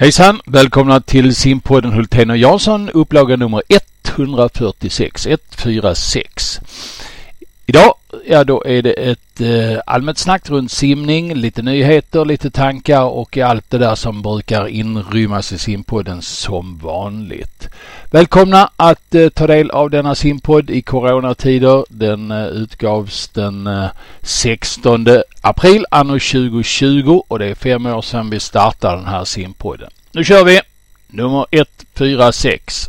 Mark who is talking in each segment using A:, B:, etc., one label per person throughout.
A: Hejsan! Välkomna till simpodden Hultén och Jansson, upplaga nummer 146, 146. Idag, ja då är det ett eh, allmänt snack runt simning, lite nyheter, lite tankar och allt det där som brukar inrymmas i simpodden som vanligt. Välkomna att eh, ta del av denna simpodd i coronatider. Den eh, utgavs den eh, 16 april anno 2020 och det är fem år sedan vi startade den här simpodden. Nu kör vi! Nummer 146.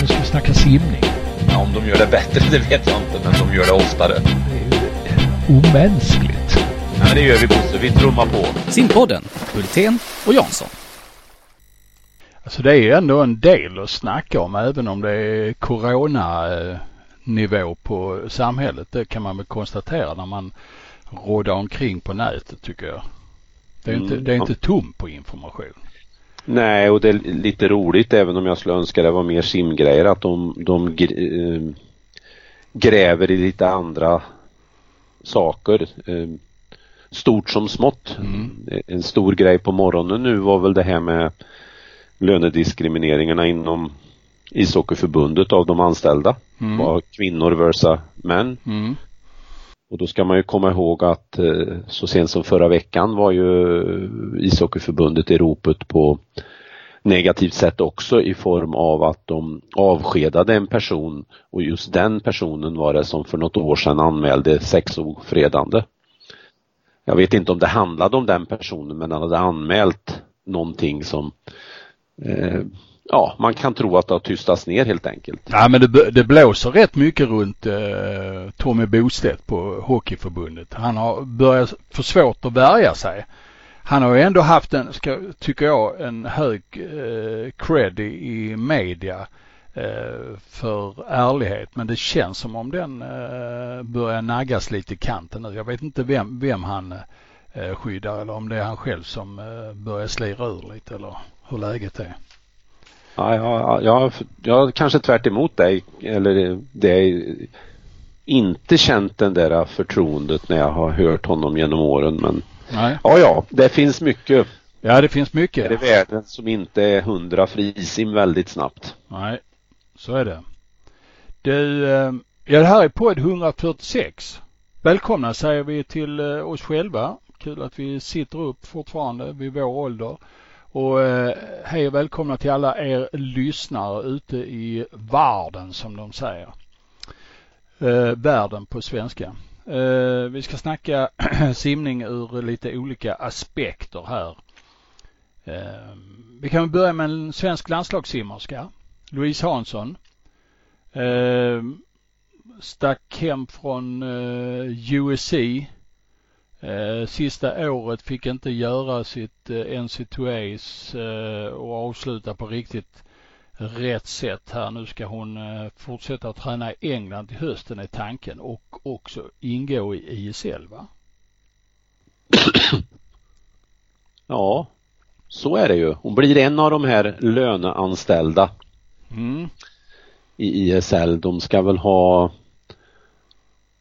A: Nu ska vi snacka simning.
B: Ja, om de gör det bättre, det vet jag inte, men de gör det oftare.
A: Det är ju omänskligt.
B: Ja, men det gör vi Bosse, vi trummar på.
C: Simpodden, Hultén och Jansson.
A: Alltså det är ju ändå en del att snacka om även om det är coronanivå på samhället. Det kan man väl konstatera när man råddar omkring på nätet tycker jag. Det är, inte,
D: Mm,
A: det är inte tomt på information.
D: Nej, och det är lite roligt även om jag skulle önska det var mer simgrejer att de, de gr- eh, gräver i lite andra saker. Eh, Stort som smått.
A: Mm.
D: En stor grej på morgonen nu var väl det här med lönediskrimineringarna inom ishockeyförbundet av de anställda.
A: Mm.
D: Var kvinnor versus män.
A: Mm.
D: Och då ska man ju komma ihåg att eh, så sent som förra veckan var ju ishockeyförbundet i ropet på negativt sätt också i form av att de avskedade en person och just den personen var det som för något år sedan anmälde sexofredande. Jag vet inte om det handlade om den personen men han hade anmält någonting som eh, ja, man kan tro att det har tystats ner helt enkelt.
A: Ja men det, det blåser rätt mycket runt eh, Tommy Bostedt på Hockeyförbundet. Han har börjat få svårt att värja sig. Han har ju ändå haft en, ska, tycker jag, en hög eh, cred i, i media eh, för ärlighet. Men det känns som om den eh, börjar naggas lite i kanten nu. Jag vet inte vem, vem han eh, skyddar eller om det är han själv som eh, börjar slira ur lite eller hur läget är.
D: Ja, jag, jag, jag kanske tvärt emot dig eller det inte känt den där förtroendet när jag har hört honom genom åren men
A: Nej.
D: ja, ja, det finns mycket
A: Ja det finns mycket.
D: i världen som inte är hundra frisim väldigt snabbt.
A: Nej, så är det. Du, eh, ja det här är podd 146. Välkomna säger vi till eh, oss själva. Kul att vi sitter upp fortfarande vid vår ålder. Och eh, hej och välkomna till alla er lyssnare ute i världen som de säger. Eh, världen på svenska. Eh, vi ska snacka simning ur lite olika aspekter här. Eh, vi kan börja med en svensk landslagssimmerska. Louise Hansson. Eh, stack hem från eh, USC. Eh, sista året fick inte göra sitt eh, NCAAs eh, och avsluta på riktigt rätt sätt här. Nu ska hon fortsätta att träna i England till hösten är tanken och också ingå i ISL va?
D: Ja, så är det ju. Hon blir en av de här löneanställda
A: Mm.
D: i ISL. De ska väl ha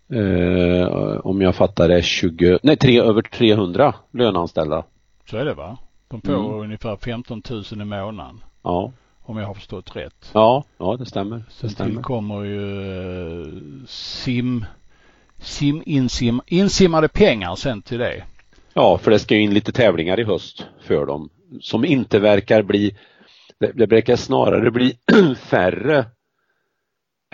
D: eh, om jag fattar det 20, nej tre, över 300 löneanställda.
A: Så är det va? De får
D: Mm.
A: ungefär 15 000 i månaden
D: Ja,
A: om jag har förstått rätt.
D: ja, ja det stämmer. Det
A: Sen
D: stämmer.
A: tillkommer ju eh, sim, sim, insim, insimmade pengar sen till det.
D: Ja, för det ska ju in lite tävlingar i höst för dem som inte verkar bli, det, det verkar snarare bli färre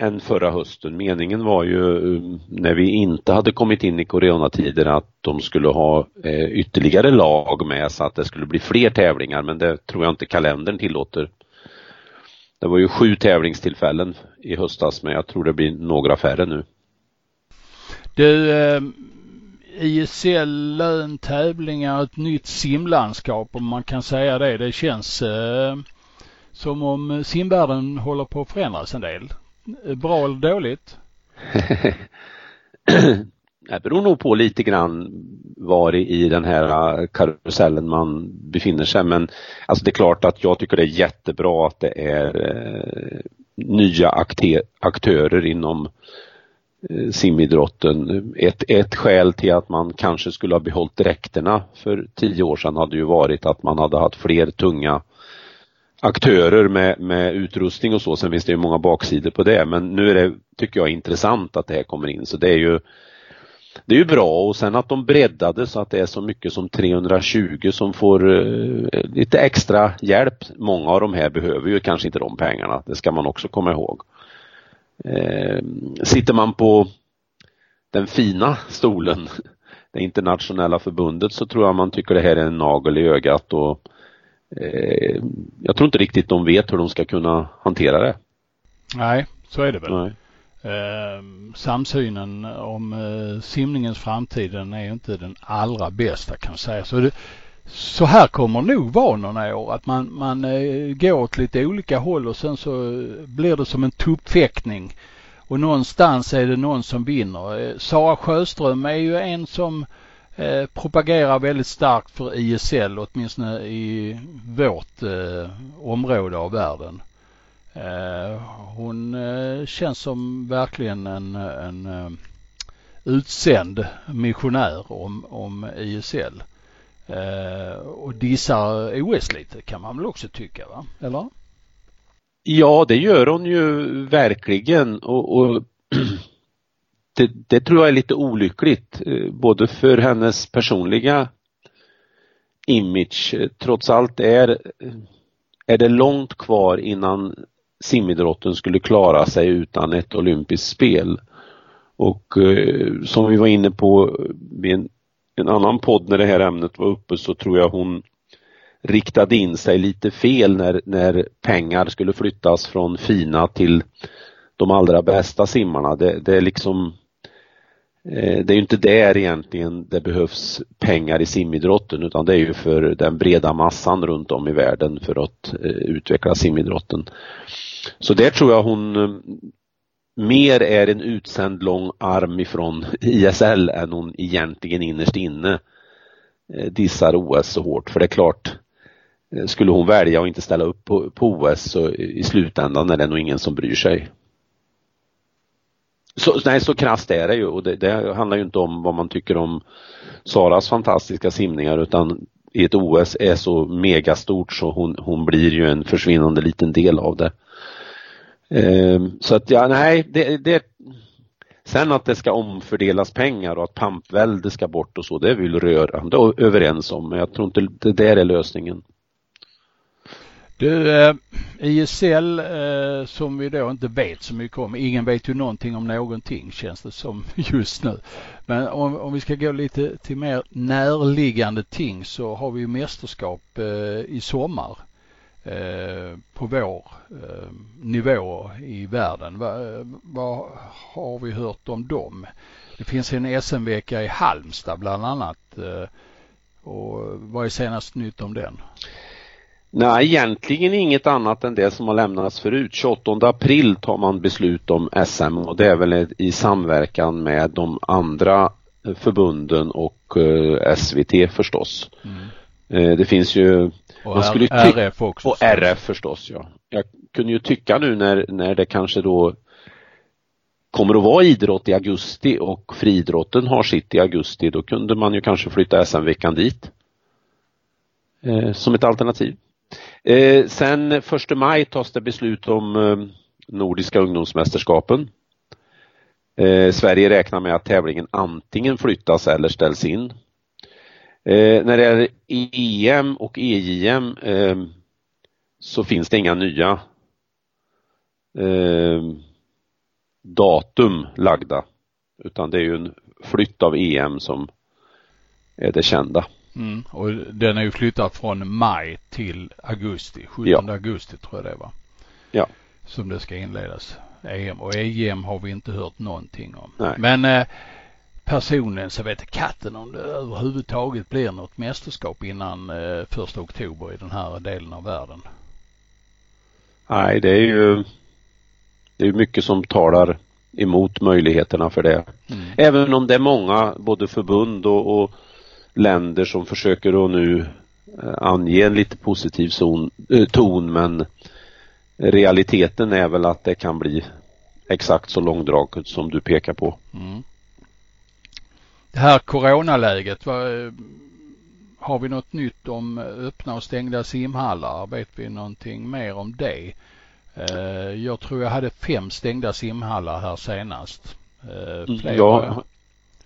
D: än förra hösten. Meningen var ju um, när vi inte hade kommit in i coronatider att de skulle ha eh, ytterligare lag med så att det skulle bli fler tävlingar men det tror jag inte kalendern tillåter. Det var ju sju tävlingstillfällen i höstas men jag tror det blir några färre nu.
A: Du, eh, ISL, lön, tävlingar, ett nytt simlandskap om man kan säga det. Det känns eh, som om simvärlden håller på att förändras en del. Bra eller dåligt?
D: Det beror nog på lite grann var i den här äh, karusellen man befinner sig men alltså det är klart att jag tycker det är jättebra att det är eh, nya akte- aktörer inom äh, eh, simidrotten. Ett, ett skäl till att man kanske skulle ha behållit dräkterna för tio år sedan hade ju varit att man hade haft fler tunga aktörer med, med utrustning och så. Sen finns det ju många baksidor på det men nu är det, tycker jag, intressant att det här kommer in så det är ju det är ju bra och sen att de breddade så att det är så mycket som 320 som får eh, lite extra hjälp. Många av de här behöver ju kanske inte de pengarna, det ska man också komma ihåg. Eh, sitter man på den fina stolen, det internationella förbundet, så tror jag man tycker det här är en nagel i ögat och eh, jag tror inte riktigt de vet hur de ska kunna hantera det.
A: Nej, så är det väl.
D: Nej.
A: Eh, samsynen om eh, simningens framtid den är inte den allra bästa kan man säga. Så, det, så här kommer nog vara några år att man, man eh, går åt lite olika håll och sen så blir det som en tuppfäktning. Och någonstans är det någon som vinner. Eh, Sara Sjöström är ju en som eh, propagerar väldigt starkt för ISL åtminstone i vårt eh, område av världen. Eh, hon eh, känns som verkligen en, en eh, utsänd missionär om, om ISL. Eh, och dissar OS lite kan man väl också tycka va? Eller?
D: Ja, det gör hon ju verkligen och, och det, det, tror jag är lite olyckligt eh, både för hennes personliga image. Eh, trots allt är, eh, är det långt kvar innan simidrotten skulle klara sig utan ett olympiskt spel. Och eh, som vi var inne på vid en, en, annan podd när det här ämnet var uppe så tror jag hon riktade in sig lite fel när, när pengar skulle flyttas från fina till de allra bästa simmarna. Det, det är liksom Eh, det är ju inte där egentligen det behövs pengar i simidrotten utan det är ju för den breda massan runt om i världen för att eh, utveckla simidrotten. Så där tror jag hon eh, mer är en utsänd lång arm ifrån ISL än hon egentligen innerst inne dissar OS så hårt. För det är klart, skulle hon välja att inte ställa upp på, på OS så i slutändan är det nog ingen som bryr sig. Så, nej, så krasst är det ju och det, det, handlar ju inte om vad man tycker om Saras fantastiska simningar utan i ett OS är så megastort så hon, hon blir ju en försvinnande liten del av det. Ehm, så att ja, nej, det, det Sen att det ska omfördelas pengar och att pampvälde ska bort och så, det är vi väl rörande överens om, men jag tror inte det där är lösningen.
A: Du, eh, ISL eh, som vi då inte vet så mycket om, ingen vet ju någonting om någonting känns det som just nu. Men om, om vi ska gå lite till mer närliggande ting så har vi ju mästerskap eh, i sommar Eh, på vår eh, nivå i världen. Vad, eh, vad har vi hört om dem? Det finns en SM-vecka i Halmstad bland annat. Eh, och vad är senast nytt om den?
D: Nej, egentligen inget annat än det som har lämnats förut. 28 april tar man beslut om SM och det är väl i samverkan med de andra förbunden och SVT förstås. Mm. Det finns ju
A: och man skulle RF också.
D: Och RF förstås ja. Jag kunde ju tycka nu när, när det kanske då kommer att vara idrott i augusti och friidrotten har sitt i augusti, då kunde man ju kanske flytta SM-veckan dit. Eh, som ett alternativ. Eh, sen första maj tas det beslut om eh, Nordiska ungdomsmästerskapen. Eh, Sverige räknar med att tävlingen antingen flyttas eller ställs in. Eh, när det är EM och EJM eh, så finns det inga nya eh, datum lagda utan det är ju en flytt av EM som är det kända.
A: Mm, och den är ju flyttad från maj till augusti, 17 ja. augusti tror jag det var.
D: Ja.
A: Som det ska inledas. EM och EM har vi inte hört någonting om.
D: Nej.
A: Men eh, personligen så vet katten om det överhuvudtaget blir något mästerskap innan eh, första oktober i den här delen av världen.
D: Nej, det är ju det är mycket som talar emot möjligheterna för det. Mm. Även om det är många, både förbund och, och länder som försöker att nu eh, ange en lite positiv zon, äh, ton men realiteten är väl att det kan bli exakt så långdraget som du pekar på.
A: Mm. Det här coronaläget, vad, har vi något nytt om öppna och stängda simhallar? Vet vi någonting mer om det? Eh, jag tror jag hade fem stängda simhallar här senast.
D: Eh, mm, ja,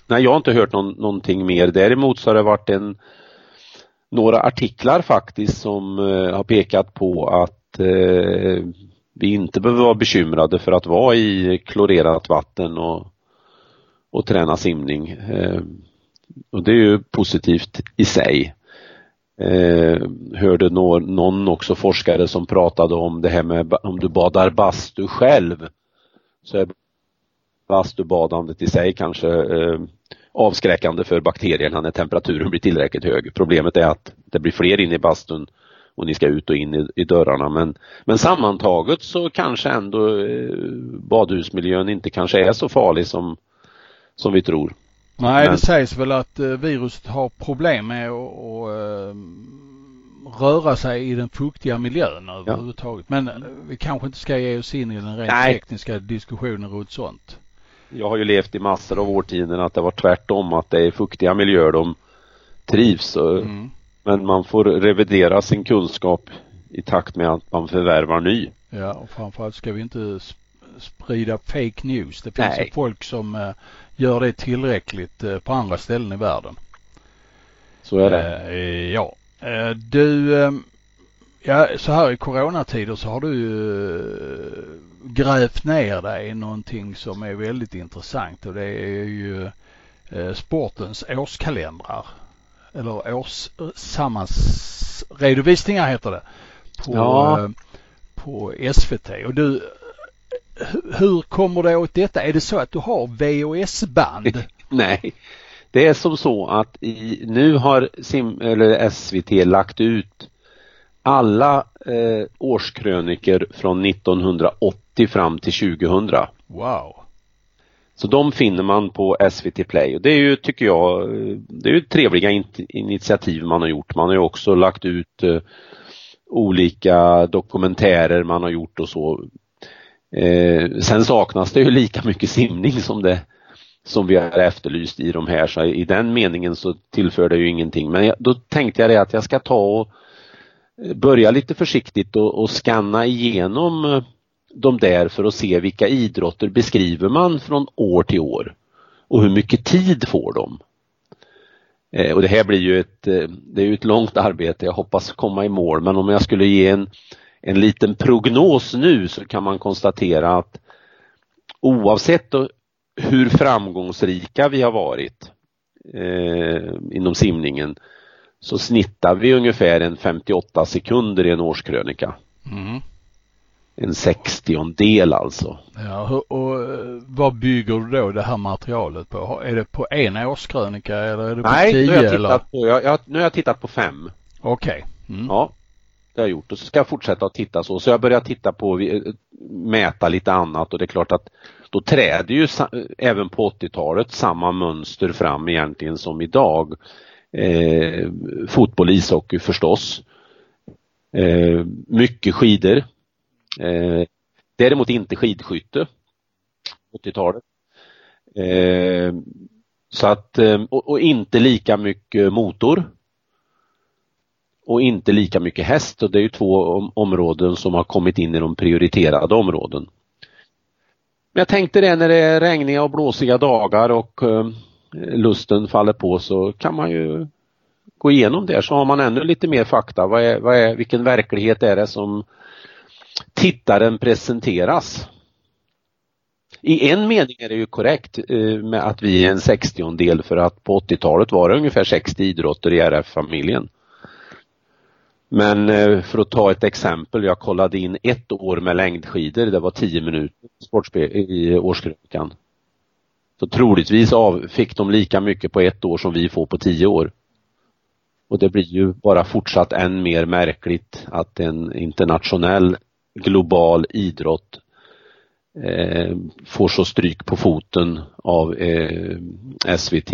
D: nej, jag har inte hört någon, någonting mer. Däremot så har det varit en några artiklar faktiskt som eh, har pekat på att eh, vi inte behöver vara bekymrade för att vara i klorerat vatten och, och träna simning. Eh, och det är ju positivt i sig. Eh, hörde någon, någon också forskare som pratade om det här med om du badar bastu själv så är bastubadandet i sig kanske eh, avskräckande för bakterierna när temperaturen blir tillräckligt hög. Problemet är att det blir fler in i bastun och ni ska ut och in i, i dörrarna men, men sammantaget så kanske ändå eh, badhusmiljön inte kanske är så farlig som, som vi tror.
A: Nej, Men... det sägs väl att eh, viruset har problem med att eh, röra sig i den fuktiga miljön överhuvudtaget. Ja. Men eh, vi kanske inte ska ge oss in i den rent Nej. tekniska diskussionen runt sånt.
D: Jag har ju levt i massor av årtionden att det var tvärtom, att det är fuktiga miljöer de trivs. Mm. Men man får revidera sin kunskap i takt med att man förvärvar ny.
A: Ja, och framförallt ska vi inte sprida fake news. Det finns ju folk som eh, gör det tillräckligt eh, på andra ställen i världen.
D: Så är det.
A: Eh, ja. Du, ja så här i coronatider så har du grävt ner dig i någonting som är väldigt intressant och det är ju sportens årskalendrar. Eller årssammansredovisningar heter det. På, ja. på SVT. Och du, hur kommer det åt detta? Är det så att du har VHS-band?
D: Nej, det är som så att i, nu har Sim, eller SVT lagt ut alla eh, årskröniker från 1980 fram till 2000.
A: Wow.
D: Så de finner man på SVT Play och det är ju, tycker jag, det är ju trevliga in initiativ man har gjort. Man har ju också lagt ut eh, olika dokumentärer man har gjort och så Eh, sen saknas det ju lika mycket simning som det som vi har efterlyst i de här så i den meningen så tillför det ju ingenting men jag, då tänkte jag det att jag ska ta och eh, börja lite försiktigt och, och scanna igenom eh, de där för att se vilka idrotter beskriver man från år till år och hur mycket tid får de. Eh, och det här blir ju ett, eh, det är ju ett långt arbete, jag hoppas komma i mål men om jag skulle ge en en liten prognos nu så kan man konstatera att oavsett hur framgångsrika vi har varit eh, inom simningen så snittar vi ungefär en 58 sekunder i en årskrönika. Mm. En sextiondel alltså.
A: Ja, och vad bygger du då det här materialet på? Är det på en årskrönika eller är det på
D: Nej,
A: tio?
D: Nej, nu, har jag tittat på fem.
A: Okej. Okay. Mm.
D: Ja, det har jag gjort och så ska jag fortsätta att titta så. Så jag börjar titta på, mäta lite annat och det är klart att då träder ju även på 80-talet samma mönster fram egentligen som idag. Eh, fotboll, ishockey förstås. Eh, mycket skidor. Eh, däremot inte skidskytte. 80-talet. Eh, så att, eh, och, och, inte lika mycket motor och inte lika mycket häst och det är ju två områden som har kommit in i de prioriterade områden. Men jag tänkte det när det är regniga och blåsiga dagar och eh, lusten faller på så kan man ju gå igenom det så har man ännu lite mer fakta. Vad är, vad är, vilken verklighet är det som tittaren presenteras? I en mening är det ju korrekt eh, med att vi är en sextiondel för att på 80-talet var det ungefär 60 idrotter i RF-familjen. Men eh, för att ta ett exempel, jag kollade in ett år med längdskidor, det var 10 minuter i årskrönikan. Så troligtvis av, fick de lika mycket på ett år som vi får på tio år. Och det blir ju bara fortsatt än mer märkligt att en internationell global idrott eh, får så stryk på foten av eh, SVT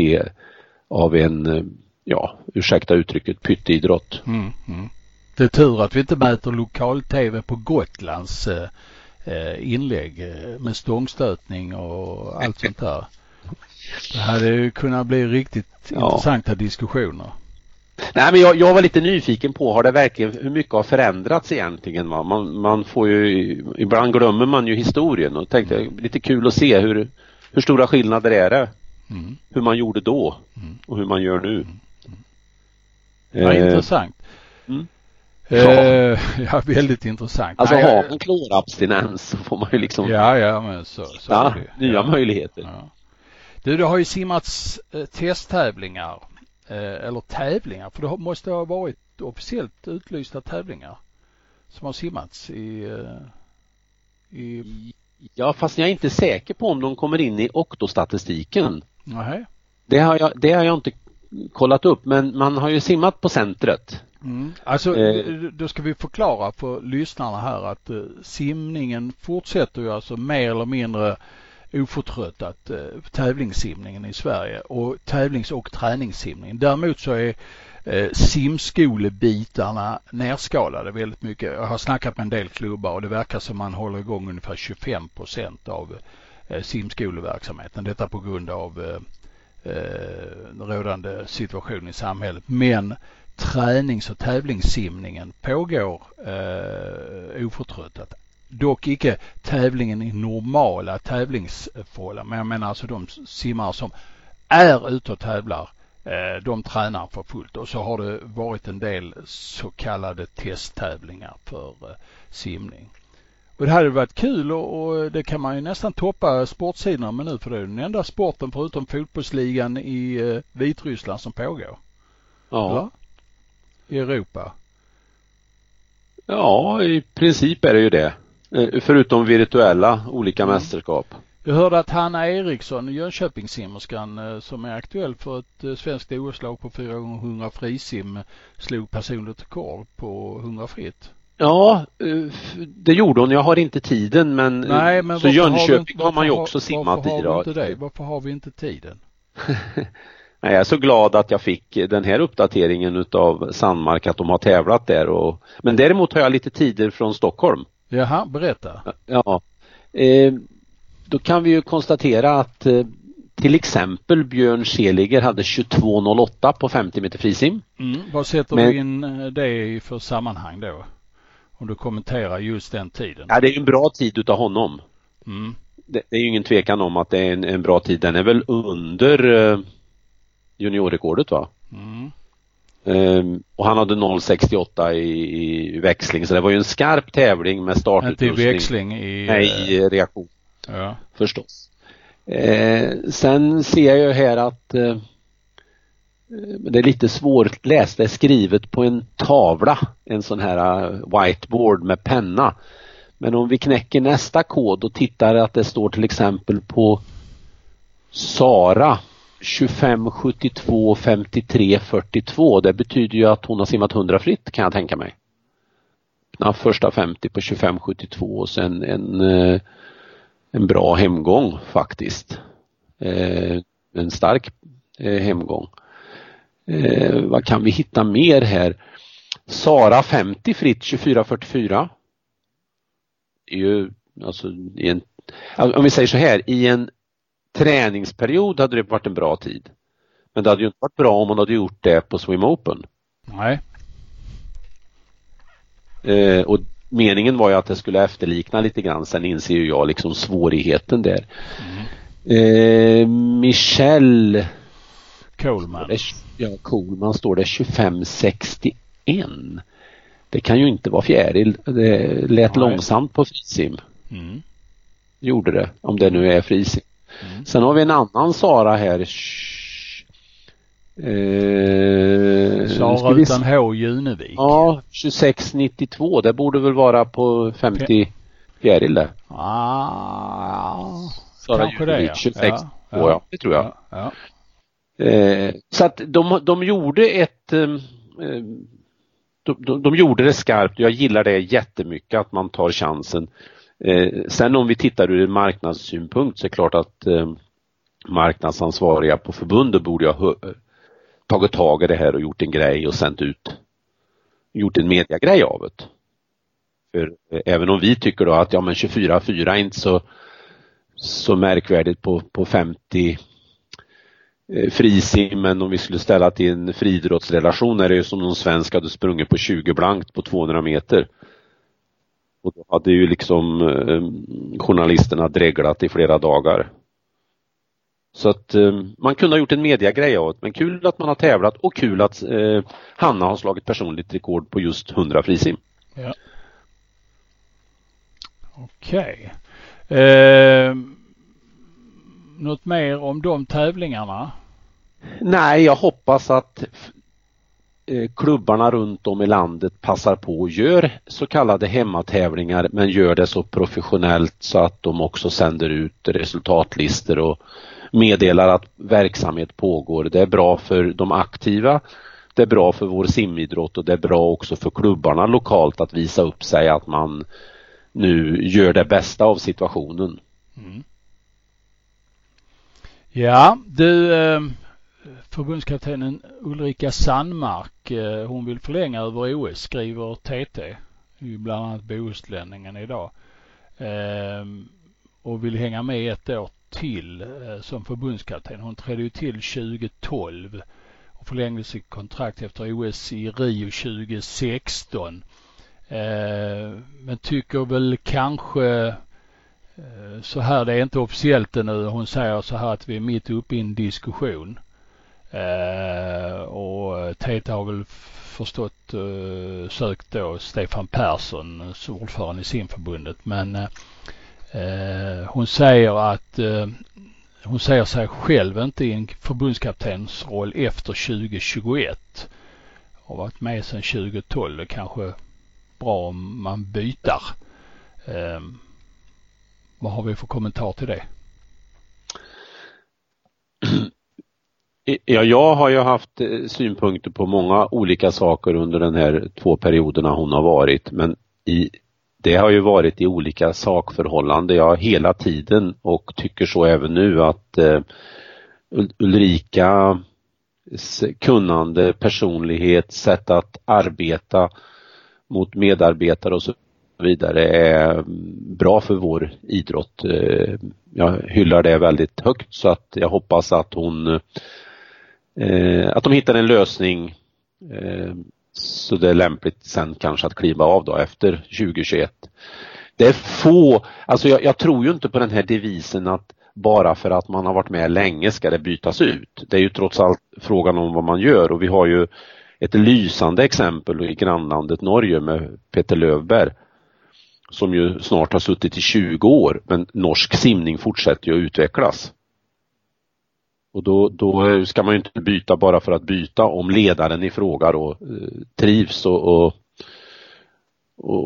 D: av en, ja ursäkta uttrycket, pytteidrott. Mm, mm.
A: Det är tur att vi inte mäter lokal-tv på Gotlands eh, inlägg eh, med stångstötning och allt sånt där. Det hade ju kunnat bli riktigt
D: Ja.
A: intressanta diskussioner.
D: Nej men jag, jag var lite nyfiken på, har det verkligen, hur mycket har förändrats egentligen? Va? Man, man får ju, ibland glömmer man ju historien och tänkte lite kul att se hur, hur stora skillnader är det?
A: Mm.
D: Hur man gjorde då
A: Mm.
D: och hur man gör nu.
A: Ja,
D: Eh,
A: intressant.
D: mm.
A: Eh, ja, väldigt intressant.
D: Alltså
A: Nej,
D: har man klorabstinens så får man ju liksom
A: Ja, ja, men så, så
D: ja,
A: det
D: nya
A: ja.
D: möjligheter.
A: Ja. Du, det har ju simmats eh, testtävlingar, eh, eller tävlingar, för det måste ha varit officiellt utlysta tävlingar som har simmats i, eh, i,
D: Ja fast jag är inte säker på om de kommer in i oktostatistiken.
A: nej.
D: Det har jag, det har jag inte kollat upp men man har ju simmat på centret.
A: Mm. Alltså,
D: Eh.
A: då ska vi förklara för lyssnarna här att eh, simningen fortsätter ju alltså mer eller mindre oförtröttat eh, tävlingssimningen i Sverige och tävlings och träningssimningen. Däremot så är eh, simskolebitarna nerskalade väldigt mycket. Jag har snackat med en del klubbar och det verkar som man håller igång ungefär 25 procent av eh, simskoleverksamheten. Detta på grund av eh, rådande situation i samhället. Men tränings och tävlingssimningen pågår eh, oförtröttat. Dock icke tävlingen i normala tävlingsförhållanden. Men jag menar alltså de simmare som är ute och tävlar eh, de tränar för fullt och så har det varit en del så kallade testtävlingar för eh, simning. Och det hade varit kul och, och det kan man ju nästan toppa sportsidorna med nu för det är den enda sporten förutom fotbollsligan i eh, Vitryssland som pågår.
D: Ja.
A: Eller? I Europa.
D: ja, i princip är det ju det. Eh, Förutom virtuella olika
A: Mm.
D: mästerskap.
A: Jag hörde att Hanna Eriksson, Jönköpingssimmerskan eh, som är aktuell för ett eh, svenskt OS-lag på 400 frisim slog personligt rekord på 100 fritt.
D: Ja, det gjorde hon. Jag har inte tiden men,
A: Nej, men
D: så
A: varför har,
D: Jönköping
A: vi,
D: har man ju
A: varför
D: också simmat
A: varför
D: i
A: har vi inte det? Varför har vi inte tiden?
D: Jag är så glad att jag fick den här uppdateringen utav Sandmark att de har tävlat där och, men däremot har jag lite tider från Stockholm.
A: Jaha, berätta.
D: Ja, eh, då kan vi ju konstatera att eh, till exempel Björn Seliger hade 22.08 på 50 meter frisim.
A: Mm. Vad sätter
D: Men-
A: du in eh, det i för sammanhang då? Om du kommenterar just den tiden.
D: Ja, det är en bra tid utav honom.
A: Mm.
D: Det, det är ju ingen tvekan om att det är en, en bra tid. Den är väl under juniorrekordet va?
A: Mm.
D: Ehm, och han hade 0,68 i, i växling så det var ju en skarp tävling med
A: Inte i
D: startutrustning.
A: växling i...
D: Nej,
A: eh,
D: i reaktion
A: Ja.
D: förstås. Eh, sen ser jag ju här att eh, det är lite svårläst. Det är skrivet på en tavla, en sån här eh, whiteboard med penna. Men om vi knäcker nästa kod och tittar att det står till exempel på Sara 25 72 53 42. Det betyder ju att hon har simmat 100 fritt kan jag tänka mig. Ja, första 50 på 25 72 och sen en, eh, en bra hemgång faktiskt. Eh, en stark eh, hemgång. Vad kan vi hitta mer här? Sara 50 fritt 24.44. Det är ju alltså i en, om vi säger så här, i en träningsperiod hade det varit en bra tid. Men det hade ju inte varit bra om man hade gjort det på Swim Open.
A: Nej.
D: Eh, och meningen var ju att det skulle efterlikna lite grann. Sen inser ju jag liksom svårigheten där. Eh, Michelle
A: Coleman.
D: det ja, Coolman står det 2561. Det kan ju inte vara fjäril. Det lät
A: Nej.
D: långsamt på frisim.
A: Mm.
D: Gjorde det, om det nu är frisim.
A: Mm.
D: Sen har vi en annan Sara här. Eh,
A: Sara
D: vi
A: utan H Junevik.
D: Ja, 2692. Det borde väl vara på 50 fjäril det.
A: Ah,
D: Sara
A: kanske det
D: Junevik,
A: ja.
D: 26
A: ja,
D: ja, det tror jag.
A: Ja, ja.
D: Eh, så att de, de gjorde ett eh, de, de, de gjorde det skarpt jag gillar det jättemycket att man tar chansen. Eh, sen om vi tittar ur en marknadssynpunkt så är det klart att eh, marknadsansvariga på förbundet borde ha tagit tag i det här och gjort en grej och sänt ut gjort en mediagrej av det. För eh, även om vi tycker då att ja men 24-4 är inte så, så märkvärdigt på, på 50 eh, frisim, men om vi skulle ställa till en friidrottsrelation är det ju som om svensk hade sprungit på 20 blankt på 200 meter. Och då hade ju liksom eh, journalisterna dreglat i flera dagar. Så att eh, man kunde ha gjort en mediagrej av det, men kul att man har tävlat och kul att eh, Hanna har slagit personligt rekord på just 100 frisim.
A: Ja. Okej. Okay. Eh, något mer om de tävlingarna?
D: Nej, jag hoppas att Eh, klubbarna runt om i landet passar på och gör så kallade hemmatävlingar men gör det så professionellt så att de också sänder ut resultatlistor och meddelar att verksamhet pågår. Det är bra för de aktiva, det är bra för vår simidrott och det är bra också för klubbarna lokalt att visa upp sig att man nu gör det bästa av situationen. Mm.
A: Ja, du eh, förbundskaptenen Ulrika Sandmark, eh, hon vill förlänga över OS skriver TT, bland annat Bohuslänningen idag. Ehm, och vill hänga med ett år till eh, som förbundskapten. Hon trädde ju till 2012 och förlängde sitt kontrakt efter OS i Rio 2016. Ehm, men tycker väl kanske eh, så här, det är inte officiellt ännu. Hon säger så här att vi är mitt uppe i en diskussion. Eh, och TT har väl förstått eh, sökt då Stefan Persson som ordförande i simförbundet men Eh, hon säger att eh, hon ser sig själv inte i en förbundskaptensroll efter 2021. Har varit med sedan 2012. Det är kanske bra om man byter. Eh, vad har vi för kommentar till det?
D: Ja, jag har ju haft eh, synpunkter på många olika saker under den här två perioderna hon har varit men i det har ju varit i olika sakförhållanden, jag hela tiden och tycker så även nu att eh, Ulrika kunnande, personlighet, sätt att arbeta mot medarbetare och så vidare är mm, bra för vår idrott. Eh, jag hyllar det väldigt högt så att jag hoppas att hon eh, att de hittar en lösning eh, så det är lämpligt sen kanske att kliva av då efter 2021. Det är få, alltså jag, jag tror ju inte på den här devisen att bara för att man har varit med länge ska det bytas ut. Det är ju trots allt frågan om vad man gör och vi har ju ett lysande exempel i grannlandet Norge med Peter Lövberg som ju snart har suttit i 20 år men norsk simning fortsätter ju att utvecklas. Och då, då ska man ju inte byta bara för att byta om ledaren i fråga då eh, trivs och, och,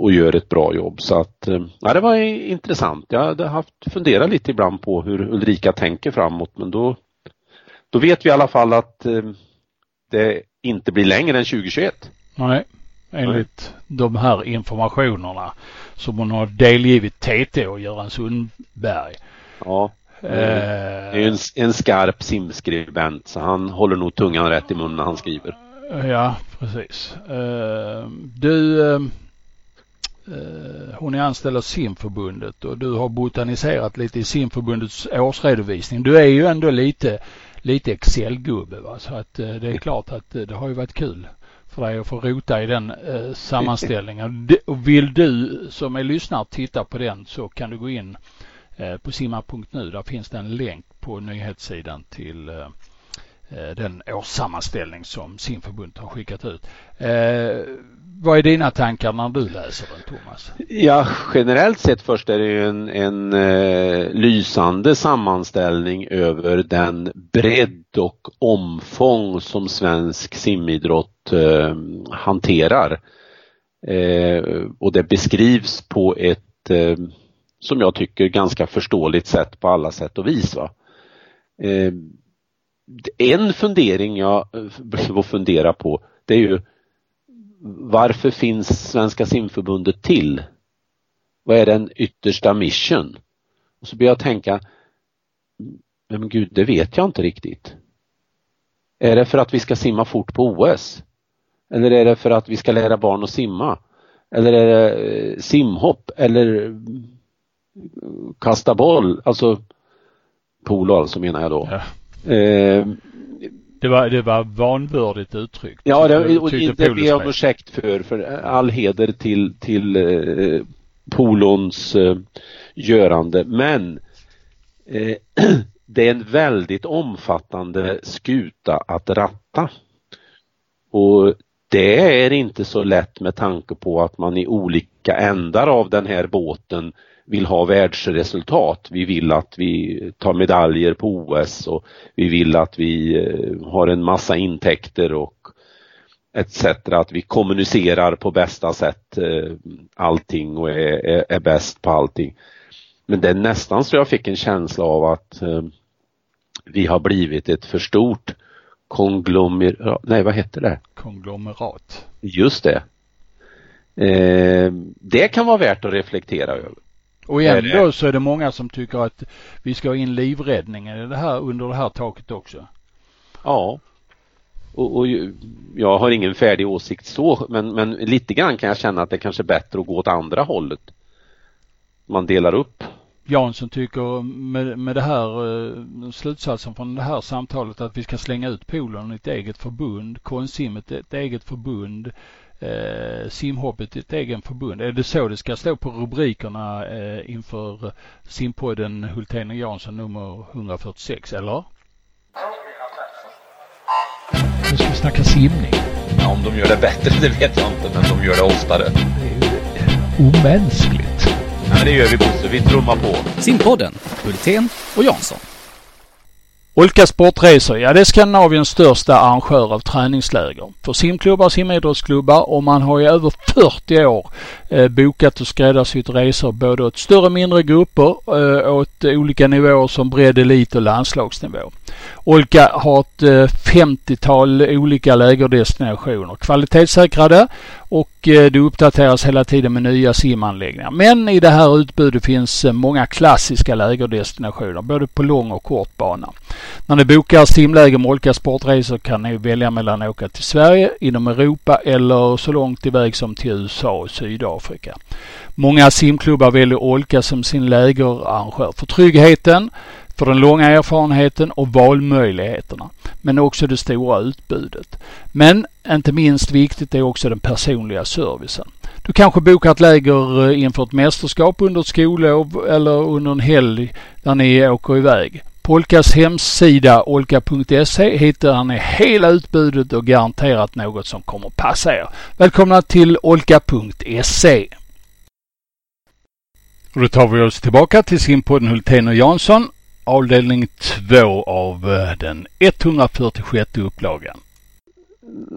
D: och, gör ett bra jobb. Så att, eh, ja, det var intressant. Jag hade haft funderat lite ibland på hur Ulrika tänker framåt men då, då vet vi i alla fall att eh, det inte blir längre än 2021.
A: Nej, enligt Nej. de här informationerna som hon har delgivit TT och Göran Sundberg.
D: Ja. Eh, det är en, en skarp simskribent så han håller nog tungan rätt i munnen när han skriver.
A: Ja, precis. Eh, du, eh, hon är anställd av simförbundet och du har botaniserat lite i simförbundets årsredovisning. Du är ju ändå lite, lite Excel-gubbe va? så att det är klart att det har ju varit kul för dig att få rota i den sammanställningen. Och vill du som är lyssnare titta på den så kan du gå in Eh, på simma.nu där finns det en länk på nyhetssidan till eh, eh, den årssammanställning som simförbundet har skickat ut. vad är dina tankar när du läser den Thomas?
D: Ja, generellt sett först är det ju en, en eh, lysande sammanställning över den bredd och omfång som svensk simidrott eh, hanterar. Eh, och det beskrivs på ett som jag tycker ganska förståeligt sätt på alla sätt och vis. Va? Eh, en fundering jag eh, blev att fundera på det är ju varför finns Svenska simförbundet till? Vad är den yttersta mission? Och så börjar jag tänka, men gud, det vet jag inte riktigt. Är det för att vi ska simma fort på OS? Eller är det för att vi ska lära barn att simma? Eller är det eh, simhopp eller kasta boll, alltså polo alltså menar jag då.
A: Ja.
D: Eh,
A: Det var, det var vanvördigt uttryckt.
D: ja, det, och det ber jag om ursäkt för, för all heder till, till eh, polons eh, görande. Men eh, det är en väldigt omfattande skuta att ratta. Och det är inte så lätt med tanke på att man i olika ändar av den här båten vill ha världsresultat. Vi vill att vi tar medaljer på OS och vi vill att vi eh, har en massa intäkter och etc. Att vi kommunicerar på bästa sätt eh, allting och är, är, är bäst på allting. Men det är nästan så jag fick en känsla av att eh, vi har blivit ett för stort konglomerat, nej vad heter det?
A: Konglomerat.
D: Just det. Eh, det kan vara värt att reflektera över.
A: Och ändå så är det många som tycker att vi ska ha in livräddningen i det här, under det här taket också.
D: Ja. Och, och jag har ingen färdig åsikt så, men, men lite grann kan jag känna att det kanske är bättre att gå åt andra hållet. Man delar upp.
A: Jansson tycker med, med det här eh, slutsatsen från det här samtalet att vi ska slänga ut polen i ett eget förbund, konsimmet ett eget förbund, eh, simhoppet ett eget förbund. Är det så det ska stå på rubrikerna eh, inför simpodden Hultén och Jansson nummer 146 eller? Nu ska vi snacka simning.
B: Ja, om de gör det bättre, det vet jag inte, men de gör det oftare.
A: Det är ju omänskligt.
D: Ja, det gör vi Bosse, vi trummar på.
C: Simpodden, Hultén och Jansson.
A: Olika Sportresor, ja det är Skandinaviens största arrangör av träningsläger för simklubbar och simidrottsklubbar och man har i över 40 år eh, bokat och skräddarsytt resor både åt större och mindre grupper eh, åt olika nivåer som bredd, elit och landslagsnivå. Olka har ett eh, 50-tal olika lägerdestinationer kvalitetssäkrade och eh, det uppdateras hela tiden med nya simanläggningar. Men i det här utbudet finns eh, många klassiska lägerdestinationer både på lång och kort bana. När ni bokar simläger med Olka Sportresor kan ni välja mellan att åka till Sverige, inom Europa eller så långt iväg som till USA och Sydafrika. Många simklubbar väljer Olka som sin lägerarrangör för tryggheten, för den långa erfarenheten och valmöjligheterna. Men också det stora utbudet. Men inte minst viktigt är också den personliga servicen. Du kanske bokar ett läger eh, inför ett mästerskap under ett skollov eller under en helg där ni åker iväg. På Olkas hemsida olka.se hittar ni hela utbudet och garanterat något som kommer passa er. Välkomna till olka.se. Och då tar vi oss tillbaka till simpodden Hultén och Jansson, avdelning 2 av eh, den 146 upplagan.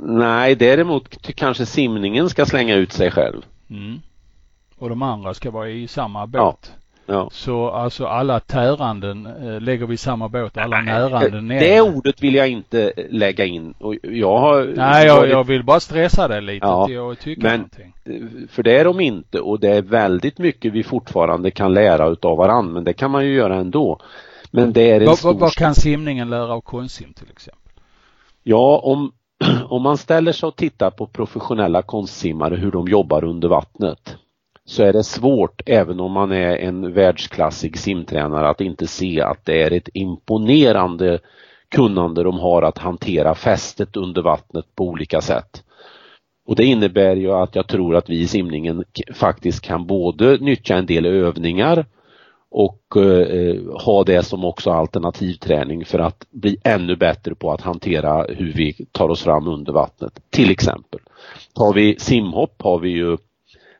D: Nej, däremot kanske simningen ska slänga ut sig själv.
A: Mm. Och de andra ska vara i samma båt.
D: Ja.
A: Så alltså alla täranden eh, lägger vi i samma båt, alla näranden
D: Det, det ordet vill jag inte lägga in. Och jag har
A: Nej, jag, jag vill bara stressa det lite
D: Ja,
A: till jag tycker
D: men-
A: någonting.
D: För det är de inte och det är väldigt mycket vi fortfarande kan lära utav varann men det kan man ju göra ändå. Men det är en
A: Vad,
D: stor...
A: vad, kan simningen lära av konstsim till exempel?
D: Ja, om, om man ställer sig och tittar på professionella konstsimmare hur de jobbar under vattnet så är det svårt, även om man är en världsklassig simtränare, att inte se att det är ett imponerande kunnande de har att hantera fästet under vattnet på olika sätt. Och det innebär ju att jag tror att vi i simningen faktiskt kan både nyttja en del övningar och eh, ha det som också alternativträning för att bli ännu bättre på att hantera hur vi tar oss fram under vattnet. Till exempel. Tar vi simhopp har vi ju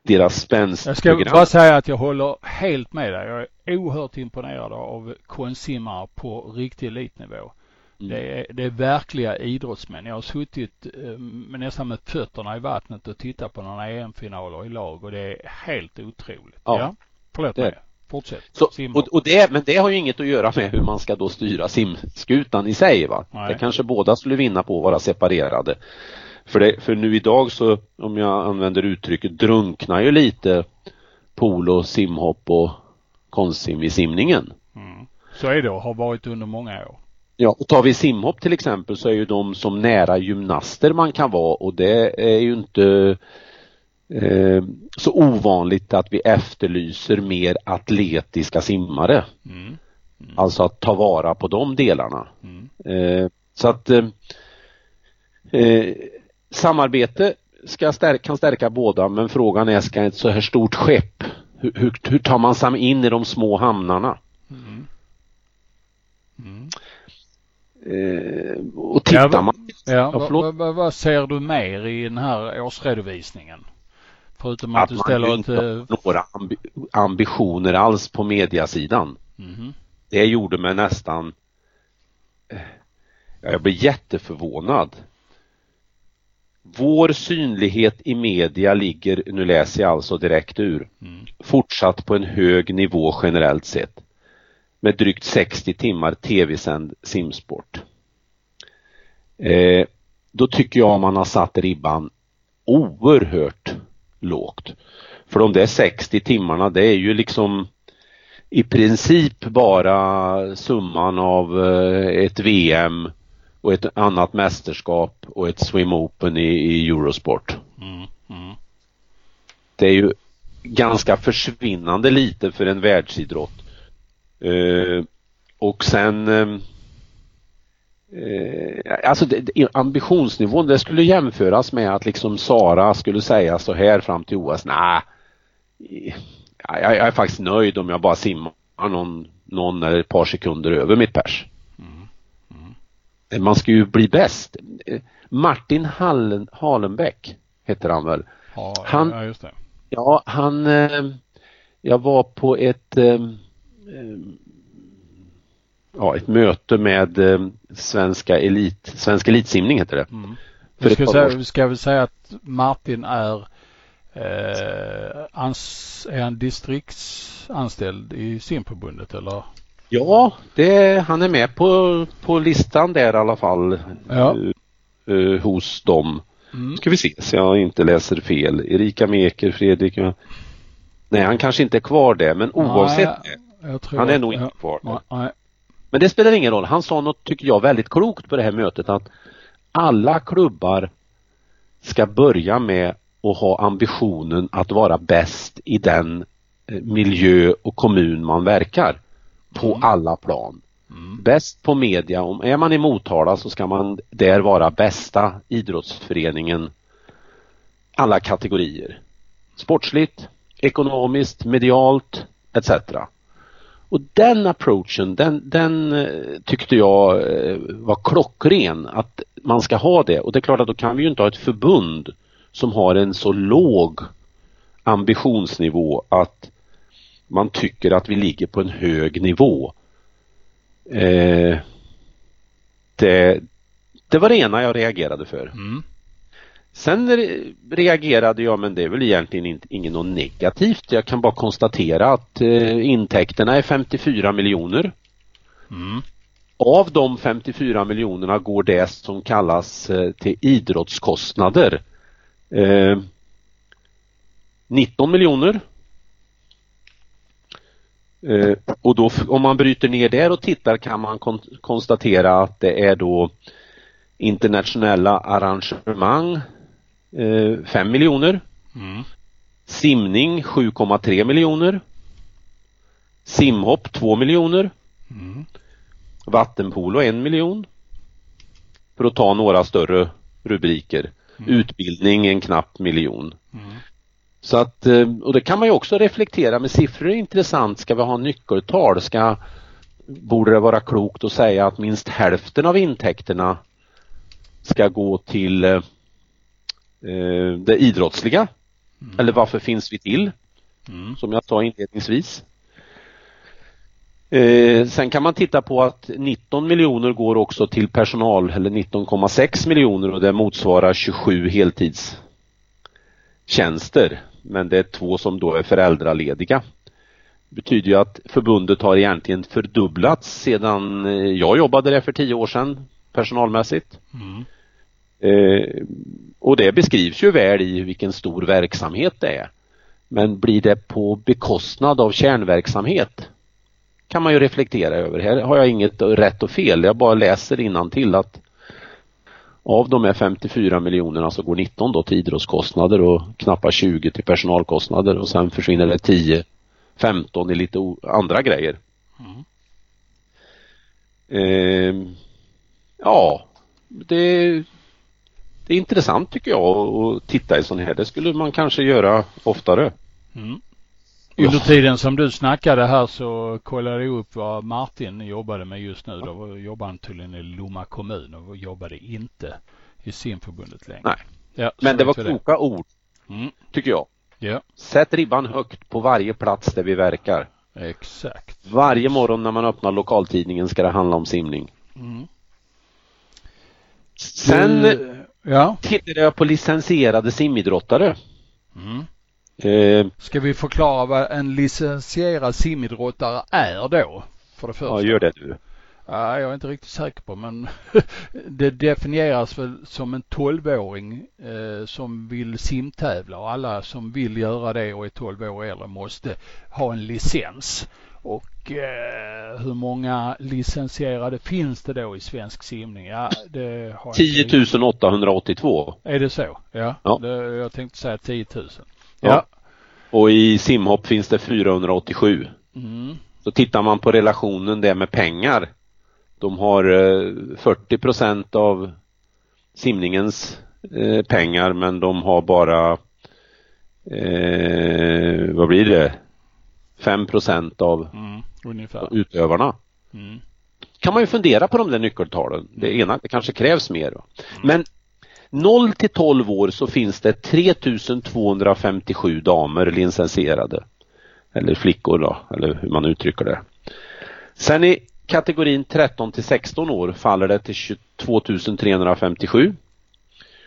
D: deras
A: Jag ska
D: spänstprogram.
A: bara säga att jag håller helt med dig. Jag är oerhört imponerad av konstsimmare på riktig elitnivå.
D: Mm.
A: Det, är, det är verkliga idrottsmän. Jag har suttit eh, nästan med fötterna i vattnet och tittat på några EM-finaler i lag och det är helt otroligt.
D: Ja.
A: Förlåt
D: Det är
A: mig. Fortsätt.
D: Så, och, och det, men det har ju inget att göra med hur man ska då styra simskutan i sig va.
A: Nej.
D: Det kanske båda skulle vinna på att vara separerade. För, det, för nu idag så, om jag använder uttrycket, drunknar ju lite polo, simhopp och konstsim i simningen.
A: Mm. Så är det och har varit under många år.
D: Ja, och tar vi simhopp till exempel så är ju de som nära gymnaster man kan vara och det är ju inte så ovanligt att vi efterlyser mer atletiska simmare.
A: Mm.
D: Alltså att ta vara på de delarna.
A: Mm.
D: Eh, så att eh, eh, samarbete ska stärka, kan stärka båda men frågan är, ska ett så här stort skepp, hur, hur, hur tar man sig in i de små hamnarna?
A: Mm. Mm.
D: Eh, och tittar
A: Ja,
D: man
A: Ja,
D: Ja,
A: vad, vad, vad ser du mer i den här årsredovisningen? Förutom att,
D: att
A: du
D: man
A: ställer ett...
D: inte har några ambi- ambitioner alls på mediasidan.
A: mhm.
D: Det gjorde mig nästan eh, ja, jag blev jätteförvånad. Vår synlighet i media ligger, nu läser jag alltså direkt ur,
A: Mm.
D: fortsatt på en hög nivå generellt sett. Med drygt 60 timmar tv-sänd simsport. Eh, då tycker jag man har satt ribban oerhört lågt. För de där 60 timmarna det är ju liksom i princip bara summan av eh, ett VM och ett annat mästerskap och ett swim open i, i Eurosport.
A: Mm. Mm.
D: Det är ju ganska försvinnande lite för en världsidrott. Eh, och sen eh, eh, alltså det, det, ambitionsnivån det skulle jämföras med att liksom Sara skulle säga så här fram till OS. Nej, jag, jag är faktiskt nöjd om jag bara simmar någon, någon eller ett par sekunder över mitt pers. Man ska ju bli bäst. Eh, Martin Hallen, Halenbäck heter han väl?
A: Ja,
D: Han-
A: ja, just det.
D: Ja, han, eh, jag var på ett, eh, eh, ja, ett möte med eh, svenska elit, svensk elitsimning heter det.
A: Mm.
D: För
A: ska, säga, ska väl säga att Martin är eh, ans, är han distriktsanställd i simförbundet eller?
D: Ja, det, han är med på, på listan där i alla fall.
A: Ja.
D: eh, eh, hos dem.
A: Mm.
D: Ska vi se så jag inte läser fel. Erika Meker, Fredrik. Nej, han kanske inte är kvar där, men oavsett
A: Nej, jag tror
D: Han är nog inte kvar.
A: Nej, nej.
D: Men det spelar ingen roll. Han sa något, tycker jag, väldigt klokt på det här mötet att alla klubbar ska börja med att ha ambitionen att vara bäst i den eh, miljö och kommun man verkar. På alla plan.
A: Mm.
D: Bäst på media. Om är man i Motala så ska man där vara bästa idrottsföreningen alla kategorier. Sportsligt, ekonomiskt, medialt etc. Och den approachen, den, den eh, tyckte jag eh, var klockren att man ska ha det och det är klart att då kan vi ju inte ha ett förbund som har en så låg ambitionsnivå att man tycker att vi ligger på en hög nivå. Eh, det, det var det ena jag reagerade för.
A: Mm.
D: Sen re- reagerade jag, men det är väl egentligen inte, något negativt. Jag kan bara konstatera att eh, intäkterna är 54 miljoner.
A: Mm.
D: Av de 54 miljonerna går det som kallas eh, till idrottskostnader. Eh, 19 miljoner. Eh, och då om man bryter ner där och tittar kan man kon- konstatera att det är då internationella arrangemang 5 miljoner.
A: Mm.
D: Simning 7,3 miljoner. Simhopp 2 miljoner.
A: Mm.
D: Vattenpolo en miljon. För att ta några större rubriker. Utbildning en knapp miljon.
A: Mm.
D: Så att, eh, och det kan man ju också reflektera med siffror är intressant. Ska vi ha nyckeltal? Ska, borde det vara klokt att säga att minst hälften av intäkterna ska gå till eh, det idrottsliga? Eller varför finns vi till?
A: Mm.
D: som jag sa inledningsvis. Eh, sen kan man titta på att 19 miljoner går också till personal eller 19,6 miljoner och det motsvarar 27 heltidstjänster. Men det är två som då är föräldralediga. Det betyder ju att förbundet har egentligen fördubblats sedan eh, jag jobbade där för tio år sedan personalmässigt.
A: Mm.
D: Eh, och det beskrivs ju väl i vilken stor verksamhet det är. Men blir det på bekostnad av kärnverksamhet? Kan man ju reflektera över. Här har jag inget rätt och fel. Jag bara läser till att av de här 54 miljonerna så går 19 då till idrottskostnader och knappt 20 till personalkostnader och sen försvinner det 10, 15 i lite andra grejer. Mm. Eh, ja, det, det är intressant tycker jag att titta i sån här. Det skulle man kanske göra oftare. Mm.
A: Under tiden som du snackade här så kollade jag upp vad Martin jobbade med just nu. Då jobbar han tydligen i Lomma kommun och jobbade inte i simförbundet längre.
D: Nej, ja, men det var kloka det. ord. Mm. Tycker jag.
A: Ja.
D: Sätt ribban högt på varje plats där vi verkar.
A: Exakt.
D: Varje morgon när man öppnar lokaltidningen ska det handla om simning. Mm. Sen du, ja. tittade jag på licensierade simidrottare. Mm.
A: Eh, Ska vi förklara vad en licensierad simidrottare är då? För det första.
D: Ja, gör det du.
A: Ja, jag är inte riktigt säker på men det definieras väl som en 12-åring eh, som vill simtävla och alla som vill göra det och är 12 år äldre måste ha en licens. Och eh, hur många licensierade finns det då i svensk simning? Ja, det
D: har 10 882.
A: Är det så? Ja, ja. Det, jag tänkte säga 10 000.
D: Ja. ja. Och i simhopp finns det 487. Mm. Så tittar man på relationen det med pengar. De har 40 eh, procent av simningens eh, pengar men de har bara eh, vad blir det? 5 procent av mm, utövarna. Mm. Kan man ju fundera på de där nyckeltalen. Det ena, det kanske krävs mer. Mm. Men 0 till 12 år så finns det 3257 damer licensierade. Eller flickor då, eller hur man uttrycker det. Sen i kategorin 13 till 16 år faller det till 22 357.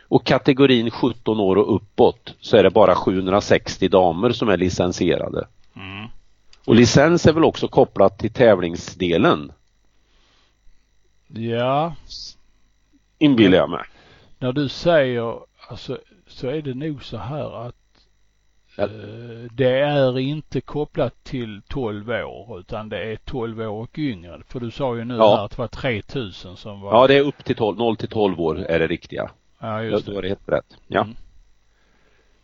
D: Och kategorin 17 år och uppåt så är det bara 760 damer som är licensierade. Mm. Och licens är väl också kopplat till tävlingsdelen?
A: Ja.
D: Inbillar jag mig
A: när du säger, alltså, så är det nog så här att ja. eh, det är inte kopplat till 12 år utan det är 12 år och yngre. För du sa ju nu ja. här att det var 3000 som var.
D: Ja, det är upp till 12, 0 till 12 år är det riktiga.
A: Ja, just det.
D: Då är det helt rätt. Ja. Mm.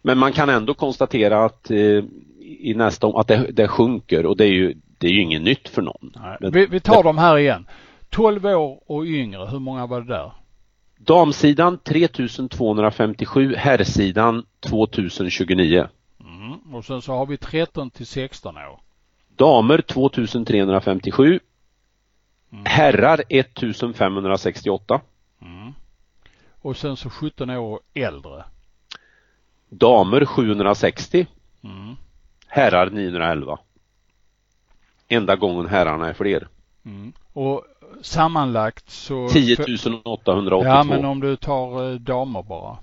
D: Men man kan ändå konstatera att eh, i nästa att det, det sjunker och det är ju det är ju inget nytt för någon.
A: Men, vi, vi tar det... dem här igen. 12 år och yngre, hur många var det där?
D: Damsidan 3257, herrsidan 2029.
A: Mm. Och sen så har vi 13 till 16 år.
D: Damer 2357. Mm. Herrar 1568. Mm.
A: Och sen så 17 år äldre.
D: Damer 760. Mm. Herrar 911. Enda gången herrarna är fler.
A: Mm. Och sammanlagt så
D: 10 882.
A: Ja men om du tar eh, damer bara.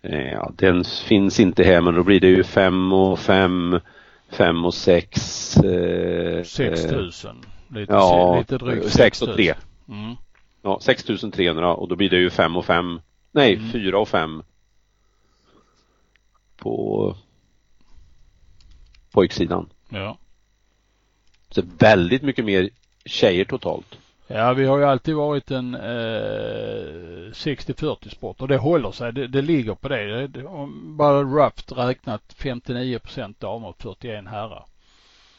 D: Ja den finns inte här men då blir det ju 5 och 5 5 och 6
A: eh, 6 000. Lite, ja, lite drygt
D: 6 och 3. Mm. Ja 6 300 och då blir det ju 5 och 5 nej mm. 4 och 5 på pojksidan.
A: Ja.
D: Så väldigt mycket mer tjejer totalt?
A: Ja, vi har ju alltid varit en eh, 60-40 sport och det håller sig. Det, det ligger på det. det bara rough räknat 59 procent damer och 41 herrar.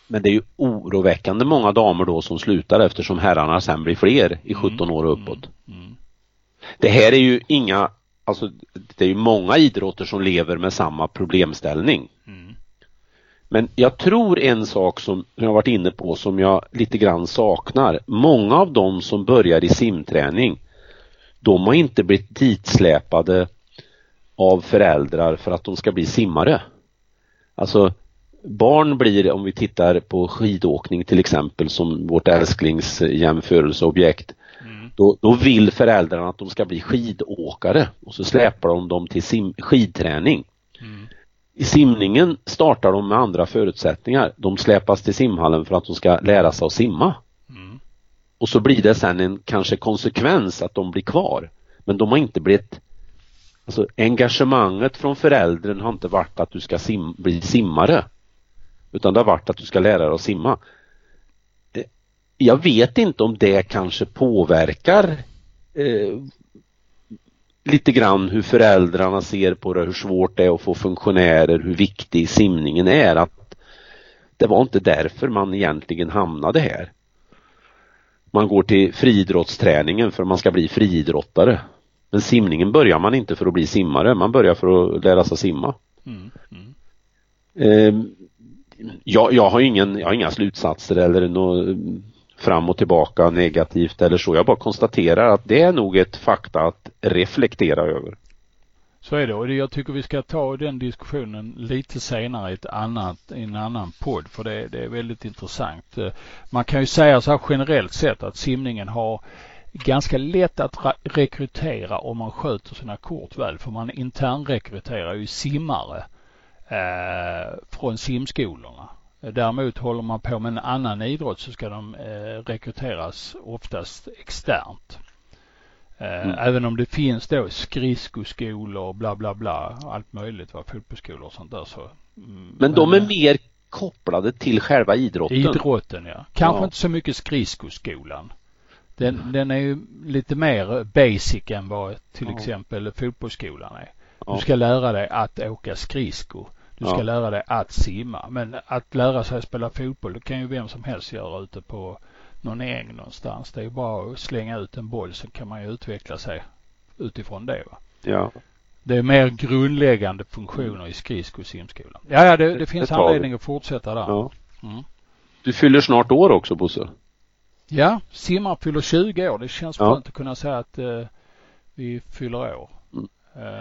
D: Men det är ju oroväckande många damer då som slutar eftersom herrarna sen blir fler i 17 mm, år och uppåt. Mm, mm. Det här är ju inga, alltså det är ju många idrotter som lever med samma problemställning. Mm. Men jag tror en sak som jag varit inne på som jag lite grann saknar. Många av dem som börjar i simträning de har inte blivit ditsläpade av föräldrar för att de ska bli simmare. Alltså barn blir, om vi tittar på skidåkning till exempel som vårt älsklingsjämförelseobjekt, mm. då, då vill föräldrarna att de ska bli skidåkare och så släpar de dem till sim, skidträning. I simningen startar de med andra förutsättningar. De släpas till simhallen för att de ska lära sig att simma. Mm. Och så blir det sen en kanske konsekvens att de blir kvar. Men de har inte blivit Alltså engagemanget från föräldern har inte varit att du ska sim, bli simmare. Utan det har varit att du ska lära dig att simma. Jag vet inte om det kanske påverkar eh, lite grann hur föräldrarna ser på det, hur svårt det är att få funktionärer, hur viktig simningen är. Att det var inte därför man egentligen hamnade här. Man går till friidrottsträningen för att man ska bli friidrottare. Men simningen börjar man inte för att bli simmare, man börjar för att lära sig simma.
A: Mm. Mm.
D: Eh, jag, jag, har ingen, jag har inga slutsatser eller något fram och tillbaka negativt eller så. Jag bara konstaterar att det är nog ett fakta att reflektera över.
A: Så är det och jag tycker vi ska ta den diskussionen lite senare i, ett annat, i en annan podd för det, det är väldigt intressant. Eh, man kan ju säga så här generellt sett att simningen har ganska lätt att rekrytera om man sköter sina kort väl för man internrekryterar ju simmare eh, från simskolorna. Däremot håller man på med en annan idrott så ska de eh, rekryteras oftast externt. Eh, mm. Även om det finns då skridskoskolor och bla bla bla, allt möjligt, va, fotbollsskolor och sånt där så.
D: Mm, men de är mer kopplade till själva idrotten?
A: Idrotten ja. Kanske ja. inte så mycket skridskoskolan. Den, mm. den är ju lite mer basic än vad till ja. exempel fotbollsskolan är. Du ska lära dig att åka skridsko. Du ska ja. lära dig att simma. Men att lära sig att spela fotboll, det kan ju vem som helst göra ute på någon äng någonstans. Det är ju bara att slänga ut en boll så kan man ju utveckla sig utifrån det. Va?
D: Ja.
A: Det är mer grundläggande funktioner i skridsko simskolan. Ja, ja det, det finns anledning att fortsätta där. Ja. Mm.
D: Du fyller snart år också Bosse.
A: Ja, simmar fyller 20 år. Det känns ja. skönt att kunna säga att uh, vi fyller år.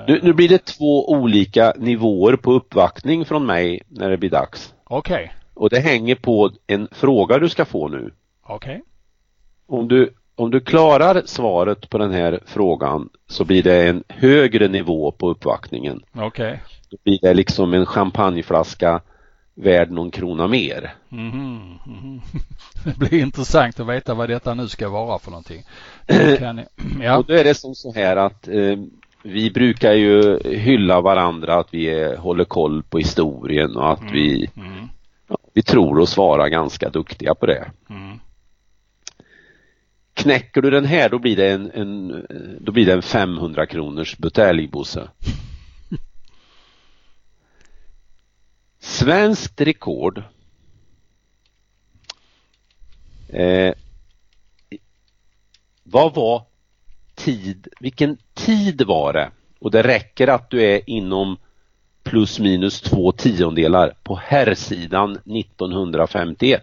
D: Nu, nu, blir det två olika nivåer på uppvaktning från mig när det blir dags.
A: Okej. Okay.
D: Och det hänger på en fråga du ska få nu.
A: Okej. Okay.
D: Om du, om du klarar svaret på den här frågan så blir det en högre nivå på uppvaktningen.
A: Okej. Okay.
D: Då blir det liksom en champagneflaska värd någon krona mer.
A: Mm -hmm, mm -hmm. Det blir intressant att veta vad detta nu ska vara för någonting.
D: Kan, ja. Och då är det som så här att eh, vi brukar ju hylla varandra att vi är, håller koll på historien och att mm. vi, mm. Ja, vi tror oss vara ganska duktiga på det. Mm. Knäcker du den här då blir det en, en då blir det en 500 kronors butelj Bosse. Svenskt rekord eh, vad var tid, vilken tid var det? Och det räcker att du är inom plus minus två tiondelar på herrsidan 1951.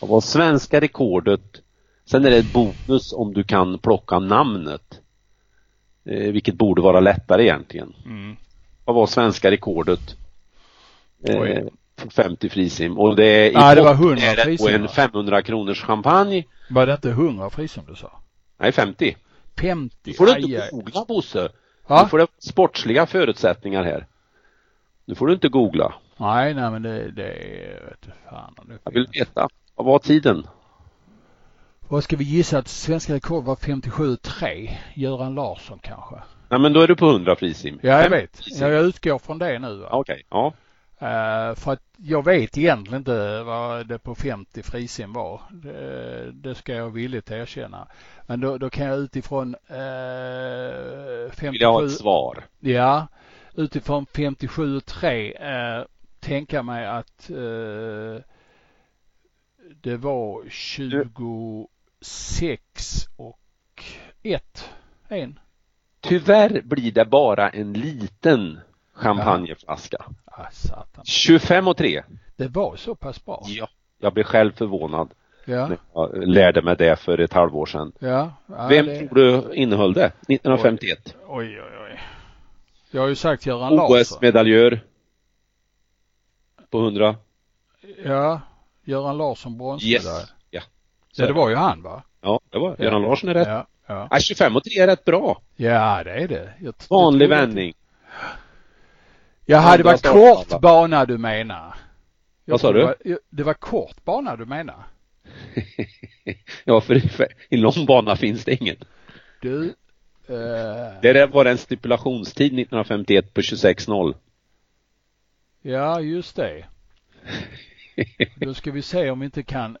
D: Vad var svenska rekordet? Sen är det ett bonus om du kan plocka namnet. Eh, vilket borde vara lättare egentligen. Mm. Vad var svenska rekordet? Eh, 50 frisim och det är i
A: ah, det var 100 frisim,
D: en 500 kronors champagne.
A: Var det inte 100 frisim du sa?
D: Nej, 50.
A: 50?
D: Nu får du inte googla Bosse. Nu får du sportsliga förutsättningar här. Nu får du inte googla.
A: Nej, nej men det, det vet du fan. Det
D: Jag vill veta. Vad var tiden?
A: Vad ska vi gissa att svenska rekord var 57,3? Göran Larsson kanske?
D: Nej men då är du på 100 frisim.
A: Ja jag vet. Ja, jag utgår från det nu.
D: Okej, okay. ja.
A: Uh, för att jag vet egentligen inte vad det på 50 frisim var. Det, det, ska jag villigt erkänna. Men då, då kan jag utifrån uh, 57. Vill
D: jag ha ett svar?
A: Ja, utifrån 57 och 3 uh, tänka mig att uh, det var 26 och 1. En.
D: Tyvärr blir det bara en liten champagneflaska.
A: Ah, satan.
D: 25 och 3.
A: Det var så pass bra?
D: Ja. Jag blev själv förvånad.
A: Ja.
D: När jag lärde mig det för ett halvår sedan.
A: Ja. ja
D: Vem det... tror du innehöll det 1951?
A: Oj, oj, oj. Jag har ju sagt Göran Larsson.
D: OS-medaljör. På 100.
A: Ja. Göran Larsson bronsmedalj.
D: Yes. Ja.
A: Så ja, det var ju han va?
D: Ja, det var Göran Larsson är rätt.
A: Ja. Ja.
D: ja 25 och 3 är rätt bra.
A: Ja, det är det.
D: Jag, Vanlig vändning.
A: Jaha, det var kort bana du menar?
D: Vad sa du? Det
A: var, det var kort bana du menar?
D: ja, för, i lång bana finns det ingen.
A: Du,
D: uh... Det var en stipulationstid 1951 på 26.0.
A: Ja, just det. Då ska vi se om vi inte kan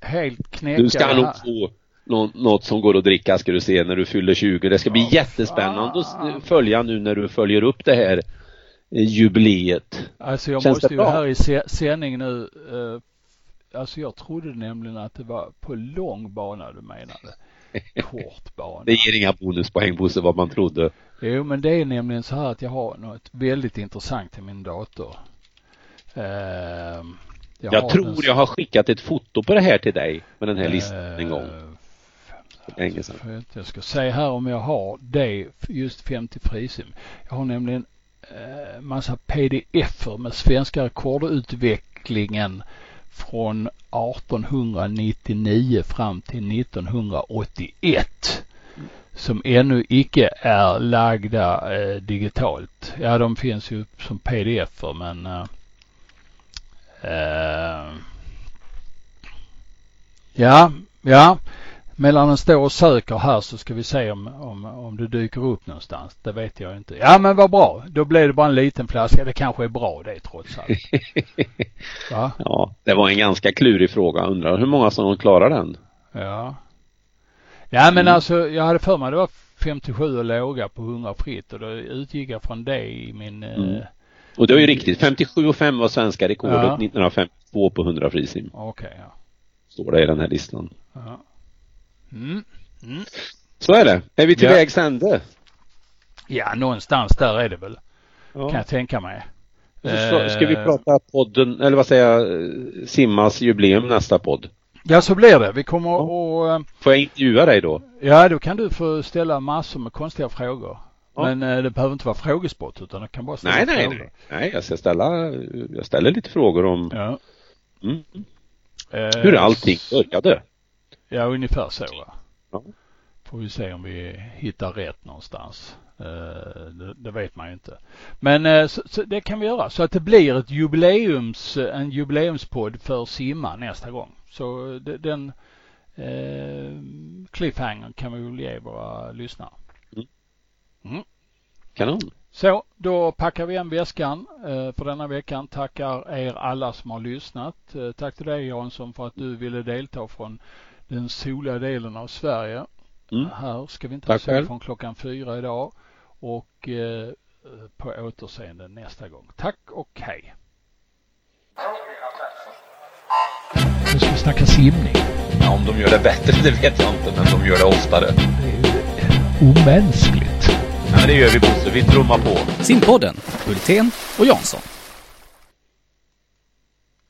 A: helt knäcka
D: Du ska nog få nå, något som går att dricka ska du se när du fyller 20. Det ska bli
A: Ja,
D: jättespännande
A: fan.
D: att följa nu när du följer upp det här eh, jubileet.
A: Alltså jag
D: Känns
A: måste ju
D: bra?
A: här i sändning nu, eh, alltså jag trodde nämligen att det var på lång bana du menade. Kort bana.
D: Det ger inga bonuspoäng Bosse vad man trodde.
A: Jo men det är nämligen så här att jag har något väldigt intressant till min dator. Eh,
D: Jag,
A: har
D: tror
A: den-
D: jag har skickat ett foto på det här till dig med den här
A: Eh,
D: listan en gång. länge sedan.
A: Jag ska se här om jag har det just 50 frisim. Jag har nämligen eh, Eh, massa pdf-er med svenska rekordutvecklingen från 1899 fram till 1981 som ännu icke är lagda eh, digitalt. Ja, de finns ju som pdf-er men eh, eh, ja, ja, Medan den står och söker här så ska vi se om, om, om det dyker upp någonstans. Det vet jag inte. Ja men vad bra. Då blev det bara en liten flaska. Det kanske är bra det trots allt. Va?
D: Ja, det var en ganska klurig fråga. Undrar hur många som klarar den?
A: Ja. Ja men
D: Mm.
A: alltså jag hade för mig det var 57 och låga på 100 fritt och då utgick jag från det i min eh,
D: Mm. Och det är ju riktigt. 57 och 5 var svenska rekordet
A: Ja.
D: 1952 på 100 frisim.
A: Okej ja.
D: Står det i den här listan.
A: ja. Mm. Mm.
D: Så är det. Är vi till
A: Ja.
D: vägs ände?
A: Ja någonstans där är det väl.
D: Ja.
A: Kan jag tänka mig.
D: Så, ska vi
A: Eh,
D: prata podden, eller vad säger jag, Simmas jubileum nästa podd.
A: Ja så blir det. Vi kommer
D: Ja.
A: eh,
D: Får jag intervjua dig då?
A: Ja, då kan du få ställa massor med konstiga frågor.
D: Ja.
A: Men eh, det behöver inte vara frågesport utan det kan bara ställa
D: Nej, nej,
A: frågor.
D: nej. Nej, jag ska ställa, jag ställer lite frågor om
A: Ja.
D: mm,
A: Eh,
D: hur allting började.
A: Ja, ungefär så.
D: Ja.
A: Får vi se om vi hittar rätt någonstans. Eh, det, det vet man ju inte. Men eh, så, så det kan vi göra. Så att det blir ett jubileums, en jubileumspodd för simma nästa gång. Så eh, det, den eh, cliffhangern kan vi väl ge våra lyssnare.
D: Kanon.
A: Så, då packar vi igen väskan eh, för denna veckan. Tackar er alla som har lyssnat. Eh, tack till dig Jansson för att du ville delta från den soliga delen av Sverige.
D: Mm.
A: Här ska vi inte
D: Tack
A: ha från klockan fyra idag. Och eh, på återseende nästa gång. Tack och hej. Nu ska vi snacka simning.
B: Ja, om de gör det bättre, det vet jag inte, men de gör det oftare.
A: Det är ju omänskligt.
B: Ja, men det gör vi Bosse, vi trummar på.
C: Simpodden, Hultén och Jansson.